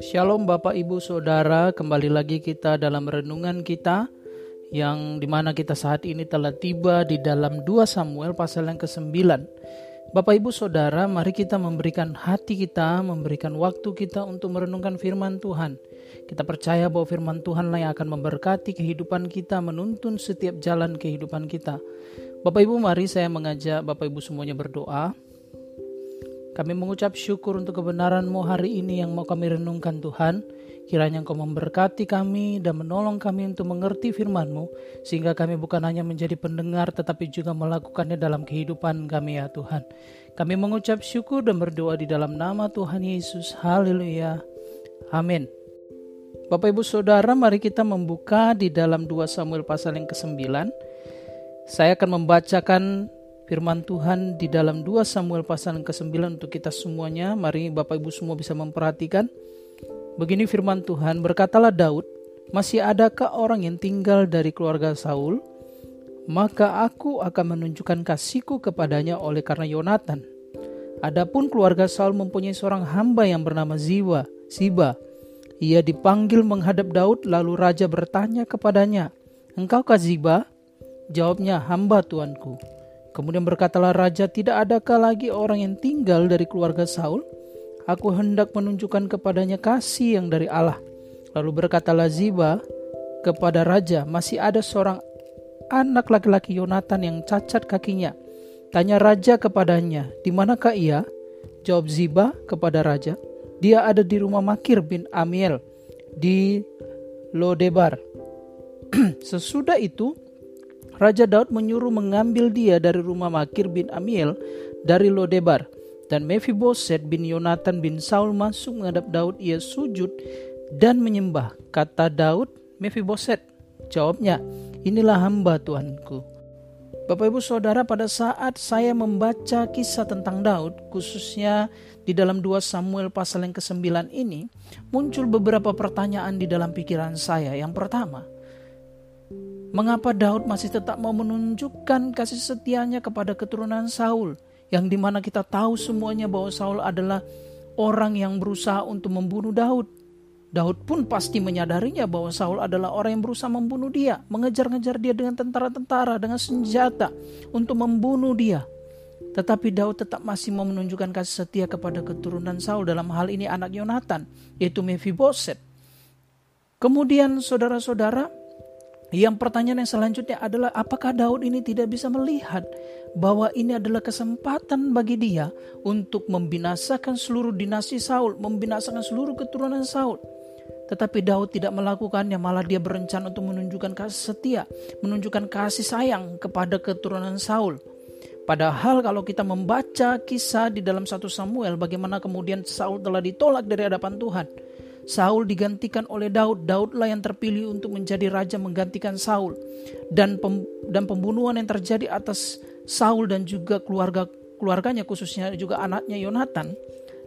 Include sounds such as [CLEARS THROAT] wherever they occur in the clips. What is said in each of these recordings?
Shalom Bapak Ibu Saudara, kembali lagi kita dalam renungan kita yang di mana kita saat ini telah tiba di dalam 2 Samuel pasal yang ke-9. Bapak Ibu Saudara, mari kita memberikan hati kita, memberikan waktu kita untuk merenungkan firman Tuhan. Kita percaya bahwa firman Tuhan lah yang akan memberkati kehidupan kita, menuntun setiap jalan kehidupan kita. Bapak Ibu, mari saya mengajak Bapak Ibu semuanya berdoa. Kami mengucap syukur untuk kebenaran-Mu hari ini yang mau kami renungkan Tuhan. Kiranya Engkau memberkati kami dan menolong kami untuk mengerti firman-Mu, sehingga kami bukan hanya menjadi pendengar tetapi juga melakukannya dalam kehidupan kami ya Tuhan. Kami mengucap syukur dan berdoa di dalam nama Tuhan Yesus. Haleluya. Amin. Bapak Ibu Saudara, mari kita membuka di dalam 2 Samuel pasal yang ke-9. Saya akan membacakan firman Tuhan di dalam 2 Samuel pasal ke-9 untuk kita semuanya. Mari Bapak Ibu semua bisa memperhatikan. Begini firman Tuhan, berkatalah Daud, masih adakah orang yang tinggal dari keluarga Saul? Maka aku akan menunjukkan kasihku kepadanya oleh karena Yonatan. Adapun keluarga Saul mempunyai seorang hamba yang bernama Ziba. Siba. Ia dipanggil menghadap Daud lalu raja bertanya kepadanya, Engkau Ziba? Jawabnya, hamba tuanku. Kemudian berkatalah raja, tidak adakah lagi orang yang tinggal dari keluarga Saul? Aku hendak menunjukkan kepadanya kasih yang dari Allah. Lalu berkatalah Ziba kepada raja, masih ada seorang anak laki-laki Yonatan yang cacat kakinya. Tanya raja kepadanya, di manakah ia? Jawab Ziba kepada raja, dia ada di rumah Makir bin Amiel di Lodebar. [CLEARS THROAT] Sesudah itu Raja Daud menyuruh mengambil dia dari rumah Makir bin Amiel dari Lodebar. Dan Mephiboset bin Yonatan bin Saul masuk menghadap Daud. Ia sujud dan menyembah. Kata Daud, Mephiboset. Jawabnya, inilah hamba Tuanku. Bapak ibu saudara pada saat saya membaca kisah tentang Daud khususnya di dalam 2 Samuel pasal yang ke-9 ini muncul beberapa pertanyaan di dalam pikiran saya. Yang pertama, Mengapa Daud masih tetap mau menunjukkan kasih setianya kepada keturunan Saul? Yang di mana kita tahu semuanya bahwa Saul adalah orang yang berusaha untuk membunuh Daud. Daud pun pasti menyadarinya bahwa Saul adalah orang yang berusaha membunuh dia, mengejar-ngejar dia dengan tentara-tentara, dengan senjata untuk membunuh dia. Tetapi Daud tetap masih mau menunjukkan kasih setia kepada keturunan Saul dalam hal ini anak Yonatan, yaitu Mephiboset. Kemudian saudara-saudara, yang pertanyaan yang selanjutnya adalah apakah Daud ini tidak bisa melihat bahwa ini adalah kesempatan bagi dia untuk membinasakan seluruh dinasti Saul, membinasakan seluruh keturunan Saul. Tetapi Daud tidak melakukannya, malah dia berencana untuk menunjukkan kasih setia, menunjukkan kasih sayang kepada keturunan Saul. Padahal kalau kita membaca kisah di dalam satu Samuel bagaimana kemudian Saul telah ditolak dari hadapan Tuhan. Saul digantikan oleh Daud. Daudlah yang terpilih untuk menjadi raja menggantikan Saul. Dan pem, dan pembunuhan yang terjadi atas Saul dan juga keluarga keluarganya khususnya juga anaknya Yonatan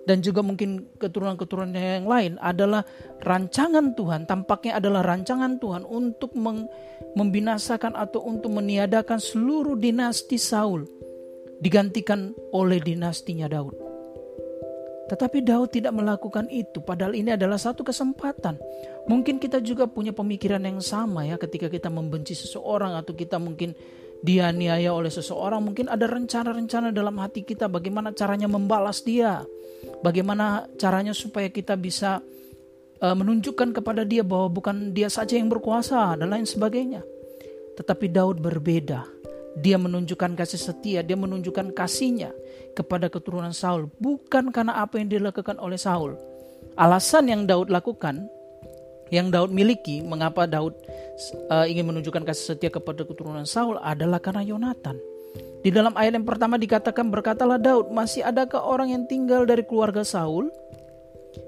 dan juga mungkin keturunan-keturunannya yang lain adalah rancangan Tuhan, tampaknya adalah rancangan Tuhan untuk membinasakan atau untuk meniadakan seluruh dinasti Saul digantikan oleh dinastinya Daud. Tetapi Daud tidak melakukan itu, padahal ini adalah satu kesempatan. Mungkin kita juga punya pemikiran yang sama ya ketika kita membenci seseorang atau kita mungkin dianiaya oleh seseorang, mungkin ada rencana-rencana dalam hati kita bagaimana caranya membalas dia. Bagaimana caranya supaya kita bisa uh, menunjukkan kepada dia bahwa bukan dia saja yang berkuasa dan lain sebagainya. Tetapi Daud berbeda. Dia menunjukkan kasih setia, dia menunjukkan kasihnya kepada keturunan Saul, bukan karena apa yang dilakukan oleh Saul. Alasan yang Daud lakukan, yang Daud miliki, mengapa Daud uh, ingin menunjukkan kasih setia kepada keturunan Saul adalah karena Yonatan. Di dalam ayat yang pertama dikatakan berkatalah Daud, masih adakah orang yang tinggal dari keluarga Saul?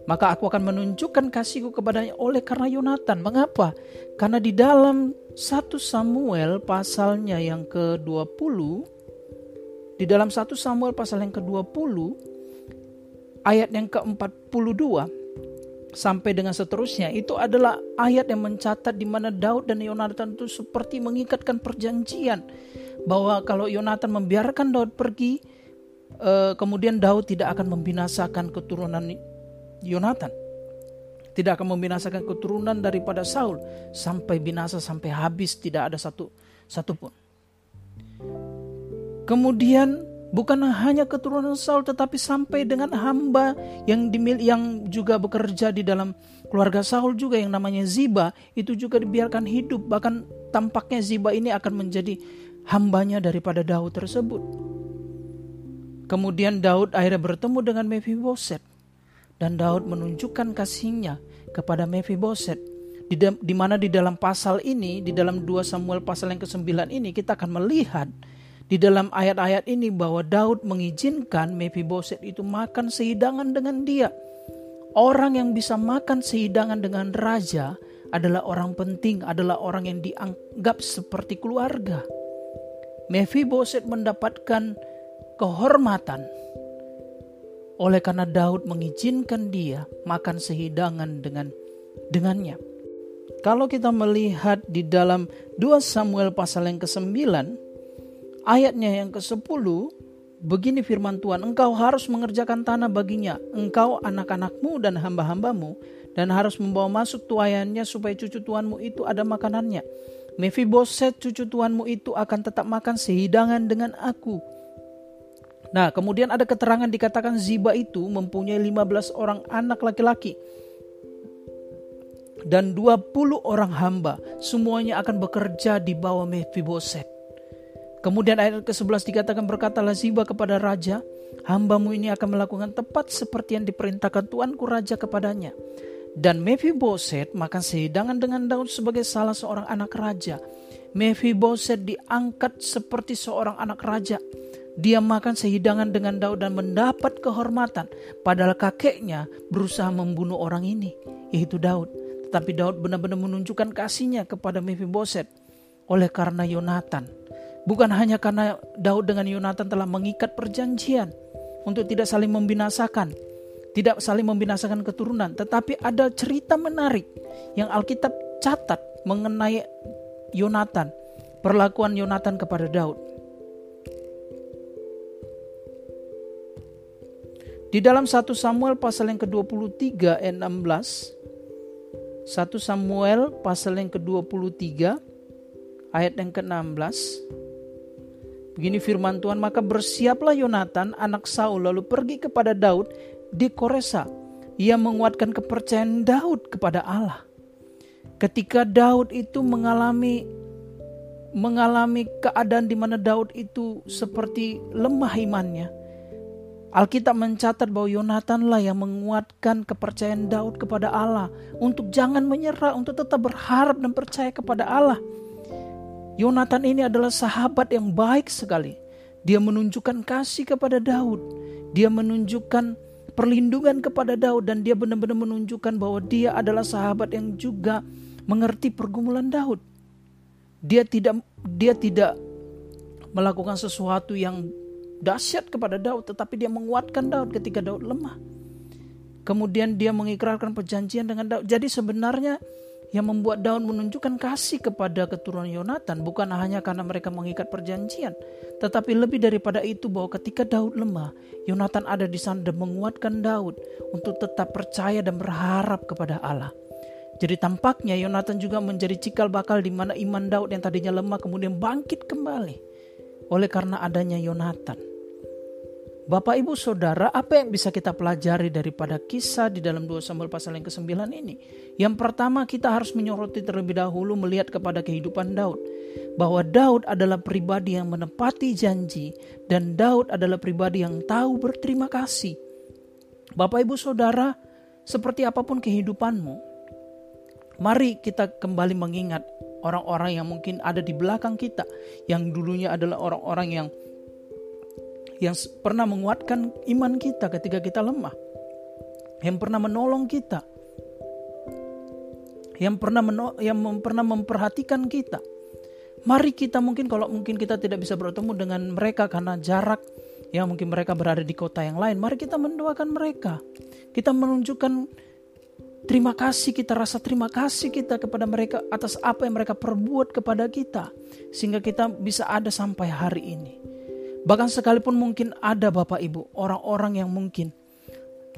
Maka aku akan menunjukkan kasihku kepadanya oleh karena Yonatan. Mengapa? Karena di dalam 1 Samuel pasalnya yang ke-20 di dalam 1 Samuel pasal yang ke-20 ayat yang ke-42 sampai dengan seterusnya itu adalah ayat yang mencatat di mana Daud dan Yonatan itu seperti mengikatkan perjanjian bahwa kalau Yonatan membiarkan Daud pergi uh, kemudian Daud tidak akan membinasakan keturunan Yonatan. Tidak akan membinasakan keturunan daripada Saul sampai binasa sampai habis tidak ada satu satupun. Kemudian bukan hanya keturunan Saul tetapi sampai dengan hamba yang dimil yang juga bekerja di dalam keluarga Saul juga yang namanya Ziba itu juga dibiarkan hidup bahkan tampaknya Ziba ini akan menjadi hambanya daripada Daud tersebut. Kemudian Daud akhirnya bertemu dengan Mephiboset dan Daud menunjukkan kasihnya kepada Mephiboset di, mana di dalam pasal ini di dalam 2 Samuel pasal yang ke-9 ini kita akan melihat di dalam ayat-ayat ini bahwa Daud mengizinkan Mephiboset itu makan sehidangan dengan dia. Orang yang bisa makan sehidangan dengan raja adalah orang penting, adalah orang yang dianggap seperti keluarga. Mephiboset mendapatkan kehormatan oleh karena Daud mengizinkan dia makan sehidangan dengan dengannya. Kalau kita melihat di dalam 2 Samuel pasal yang ke-9 ayatnya yang ke-10 begini firman Tuhan engkau harus mengerjakan tanah baginya engkau anak-anakmu dan hamba-hambamu dan harus membawa masuk tuayannya supaya cucu tuanmu itu ada makanannya Mephiboset cucu tuanmu itu akan tetap makan sehidangan dengan aku. Nah, kemudian ada keterangan dikatakan Ziba itu mempunyai 15 orang anak laki-laki dan 20 orang hamba. Semuanya akan bekerja di bawah Mephiboset. Kemudian ayat ke-11 dikatakan berkatalah Ziba kepada raja, hambamu ini akan melakukan tepat seperti yang diperintahkan tuanku raja kepadanya. Dan Mephiboset makan sehidangan dengan Daud sebagai salah seorang anak raja. Mephiboset diangkat seperti seorang anak raja. Dia makan sehidangan dengan Daud dan mendapat kehormatan. Padahal kakeknya berusaha membunuh orang ini, yaitu Daud. Tetapi Daud benar-benar menunjukkan kasihnya kepada Mephiboset oleh karena Yonatan. Bukan hanya karena Daud dengan Yonatan telah mengikat perjanjian untuk tidak saling membinasakan, tidak saling membinasakan keturunan, tetapi ada cerita menarik yang Alkitab catat mengenai Yonatan, perlakuan Yonatan kepada Daud. Di dalam 1 Samuel pasal yang ke-23 ayat 16 1 Samuel pasal yang ke-23 ayat yang ke-16 Begini firman Tuhan, maka bersiaplah Yonatan anak Saul lalu pergi kepada Daud di Koresa. Ia menguatkan kepercayaan Daud kepada Allah. Ketika Daud itu mengalami mengalami keadaan di mana Daud itu seperti lemah imannya. Alkitab mencatat bahwa Yonatan lah yang menguatkan kepercayaan Daud kepada Allah untuk jangan menyerah, untuk tetap berharap dan percaya kepada Allah. Yonatan ini adalah sahabat yang baik sekali. Dia menunjukkan kasih kepada Daud. Dia menunjukkan perlindungan kepada Daud dan dia benar-benar menunjukkan bahwa dia adalah sahabat yang juga mengerti pergumulan Daud. Dia tidak dia tidak melakukan sesuatu yang dahsyat kepada Daud tetapi dia menguatkan Daud ketika Daud lemah. Kemudian dia mengikrarkan perjanjian dengan Daud. Jadi sebenarnya yang membuat Daud menunjukkan kasih kepada keturunan Yonatan bukan hanya karena mereka mengikat perjanjian, tetapi lebih daripada itu bahwa ketika Daud lemah, Yonatan ada di sana dan menguatkan Daud untuk tetap percaya dan berharap kepada Allah. Jadi tampaknya Yonatan juga menjadi cikal bakal di mana iman Daud yang tadinya lemah kemudian bangkit kembali oleh karena adanya Yonatan. Bapak Ibu Saudara, apa yang bisa kita pelajari daripada kisah di dalam 2 Samuel pasal yang ke-9 ini? Yang pertama kita harus menyoroti terlebih dahulu melihat kepada kehidupan Daud. Bahwa Daud adalah pribadi yang menepati janji dan Daud adalah pribadi yang tahu berterima kasih. Bapak Ibu Saudara, seperti apa pun kehidupanmu, mari kita kembali mengingat orang-orang yang mungkin ada di belakang kita, yang dulunya adalah orang-orang yang yang pernah menguatkan iman kita ketika kita lemah, yang pernah menolong kita, yang pernah meno yang pernah memperhatikan kita. Mari kita mungkin kalau mungkin kita tidak bisa bertemu dengan mereka karena jarak, ya mungkin mereka berada di kota yang lain. Mari kita mendoakan mereka. Kita menunjukkan terima kasih kita rasa terima kasih kita kepada mereka atas apa yang mereka perbuat kepada kita sehingga kita bisa ada sampai hari ini. Bahkan sekalipun mungkin ada Bapak Ibu, orang-orang yang mungkin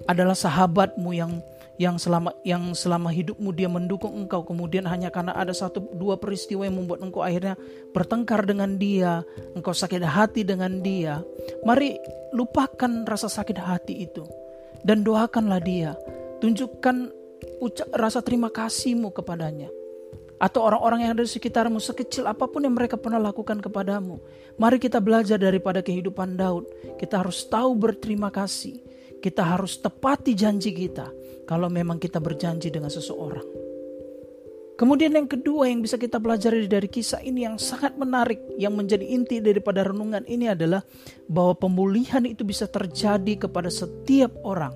adalah sahabatmu yang yang selama yang selama hidupmu dia mendukung engkau kemudian hanya karena ada satu dua peristiwa yang membuat engkau akhirnya bertengkar dengan dia engkau sakit hati dengan dia mari lupakan rasa sakit hati itu dan doakanlah dia tunjukkan ucap rasa terima kasihmu kepadanya atau orang-orang yang ada di sekitarmu sekecil apa pun yang mereka pernah lakukan kepadamu. Mari kita belajar daripada kehidupan Daud. Kita harus tahu berterima kasih. Kita harus tepati janji kita kalau memang kita berjanji dengan seseorang. Kemudian yang kedua yang bisa kita pelajari dari kisah ini yang sangat menarik yang menjadi inti daripada renungan ini adalah bahwa pemulihan itu bisa terjadi kepada setiap orang.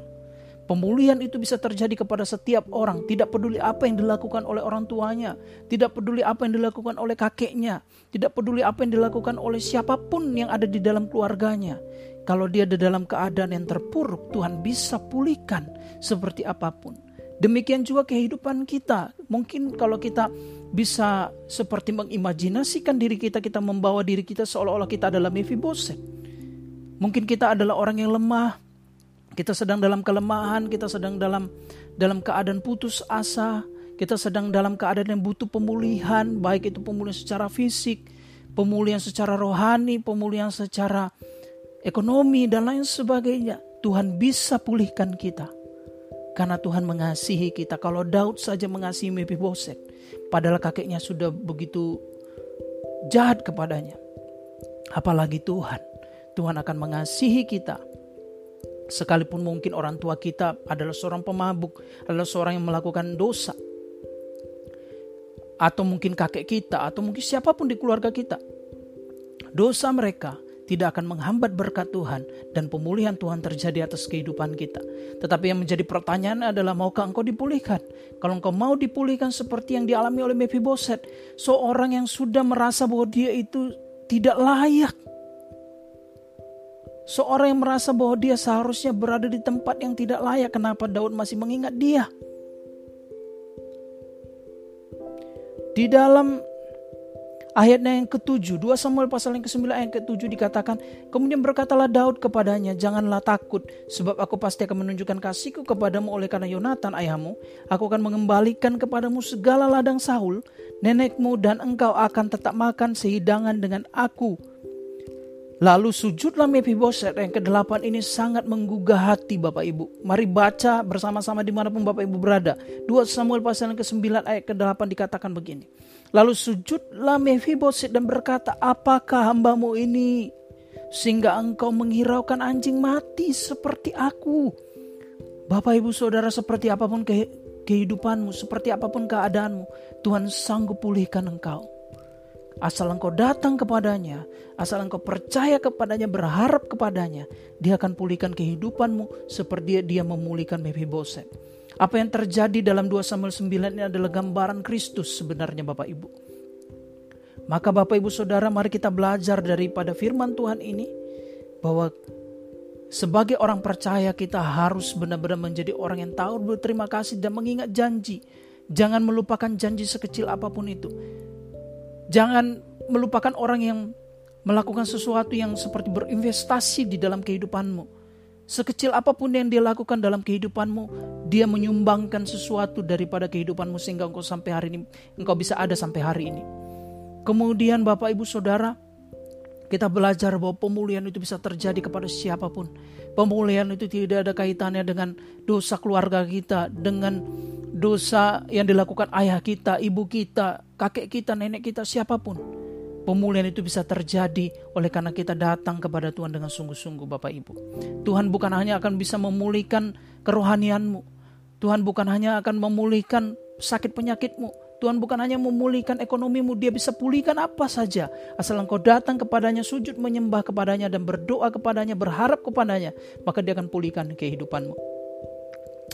Pemulihan itu bisa terjadi kepada setiap orang, tidak peduli apa yang dilakukan oleh orang tuanya, tidak peduli apa yang dilakukan oleh kakeknya, tidak peduli apa yang dilakukan oleh siapa pun yang ada di dalam keluarganya. Kalau dia ada dalam keadaan yang terpuruk, Tuhan bisa pulihkan seperti apa pun. Demikian juga kehidupan kita. Mungkin kalau kita bisa seperti mengimajinasikan diri kita, kita membawa diri kita seolah-olah kita adalah Mephiboset. Mungkin kita adalah orang yang lemah, kita sedang dalam kelemahan, kita sedang dalam dalam keadaan putus asa, kita sedang dalam keadaan yang butuh pemulihan, baik itu pemulihan secara fisik, pemulihan secara rohani, pemulihan secara ekonomi, dan lain sebagainya. Tuhan bisa pulihkan kita. Karena Tuhan mengasihi kita. Kalau Daud saja mengasihi Mephiboset, padahal kakeknya sudah begitu jahat kepadanya. Apalagi Tuhan. Tuhan akan mengasihi kita. Sekalipun mungkin orang tua kita adalah seorang pemabuk, adalah seorang yang melakukan dosa. Atau mungkin kakek kita, atau mungkin siapa pun di keluarga kita. Dosa mereka tidak akan menghambat berkat Tuhan dan pemulihan Tuhan terjadi atas kehidupan kita. Tetapi yang menjadi pertanyaan adalah maukah engkau dipulihkan? Kalau engkau mau dipulihkan seperti yang dialami oleh Mephiboset, seorang yang sudah merasa bahwa dia itu tidak layak. Seorang yang merasa bahwa dia seharusnya berada di tempat yang tidak layak, kenapa Daud masih mengingat dia? Di dalam Ayatnya yang ketujuh, 2 Samuel pasal yang ke-9 ayat ke-7 dikatakan, Kemudian berkatalah Daud kepadanya, Janganlah takut, sebab aku pasti akan menunjukkan kasihku kepadamu oleh karena Yonatan ayahmu. Aku akan mengembalikan kepadamu segala ladang Saul, nenekmu dan engkau akan tetap makan sehidangan dengan aku. Lalu sujudlah Mephiboset yang ke-8 ini sangat menggugah hati Bapak Ibu. Mari baca bersama-sama di mana pun Bapak Ibu berada. 2 Samuel pasal yang ke-9 ayat ke-8 dikatakan begini. Lalu sujudlah Mephiboset dan berkata, apakah hambamu ini sehingga engkau menghiraukan anjing mati seperti aku. Bapak ibu saudara seperti apa pun kehidupanmu, seperti apa pun keadaanmu, Tuhan sanggup pulihkan engkau. Asal engkau datang kepadanya, asal engkau percaya kepadanya, berharap kepadanya, dia akan pulihkan kehidupanmu seperti dia memulihkan Mephiboset. Apa yang terjadi dalam 2 Samuel 9 ini adalah gambaran Kristus sebenarnya Bapak Ibu. Maka Bapak Ibu Saudara mari kita belajar daripada firman Tuhan ini bahwa sebagai orang percaya kita harus benar-benar menjadi orang yang tahu berterima kasih dan mengingat janji. Jangan melupakan janji sekecil apa pun itu. Jangan melupakan orang yang melakukan sesuatu yang seperti berinvestasi di dalam kehidupanmu Sekecil apa pun yang dia lakukan dalam kehidupanmu, dia menyumbangkan sesuatu daripada kehidupanmu sehingga engkau sampai hari ini, engkau bisa ada sampai hari ini. Kemudian Bapak Ibu Saudara, kita belajar bahwa pemulihan itu bisa terjadi kepada siapa pun. Pemulihan itu tidak ada kaitannya dengan dosa keluarga kita, dengan dosa yang dilakukan ayah kita, ibu kita, kakek kita, nenek kita, siapa pun. Pemulihan itu bisa terjadi oleh karena kita datang kepada Tuhan dengan sungguh-sungguh Bapak Ibu. Tuhan bukan hanya akan bisa memulihkan kerohanianmu. Tuhan bukan hanya akan memulihkan sakit penyakitmu. Tuhan bukan hanya memulihkan ekonomimu, dia bisa pulihkan apa saja. Asal engkau datang kepadanya, sujud menyembah kepadanya dan berdoa kepadanya, berharap kepadanya, maka dia akan pulihkan kehidupanmu.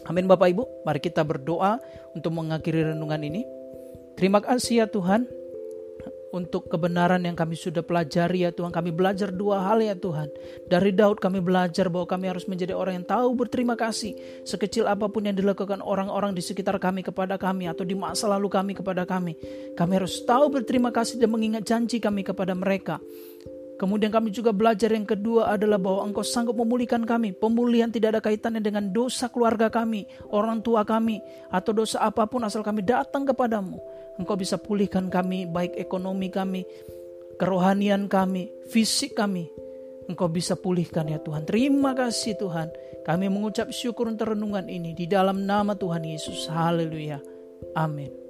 Amin Bapak Ibu, mari kita berdoa untuk mengakhiri renungan ini. Terima kasih ya Tuhan, untuk kebenaran yang kami sudah pelajari ya Tuhan. Kami belajar dua hal ya Tuhan. Dari Daud kami belajar bahwa kami harus menjadi orang yang tahu berterima kasih. Sekecil apa pun yang dilakukan orang-orang di sekitar kami kepada kami atau di masa lalu kami kepada kami. Kami harus tahu berterima kasih dan mengingat janji kami kepada mereka. Kemudian kami juga belajar yang kedua adalah bahwa Engkau sanggup memulihkan kami. Pemulihan tidak ada kaitannya dengan dosa keluarga kami, orang tua kami, atau dosa apa pun asal kami datang kepadamu. Engkau bisa pulihkan kami, baik ekonomi kami, kerohanian kami, fisik kami. Engkau bisa pulihkan ya Tuhan. Terima kasih Tuhan. Kami mengucap syukur untuk renungan ini di dalam nama Tuhan Yesus. Haleluya. Amin.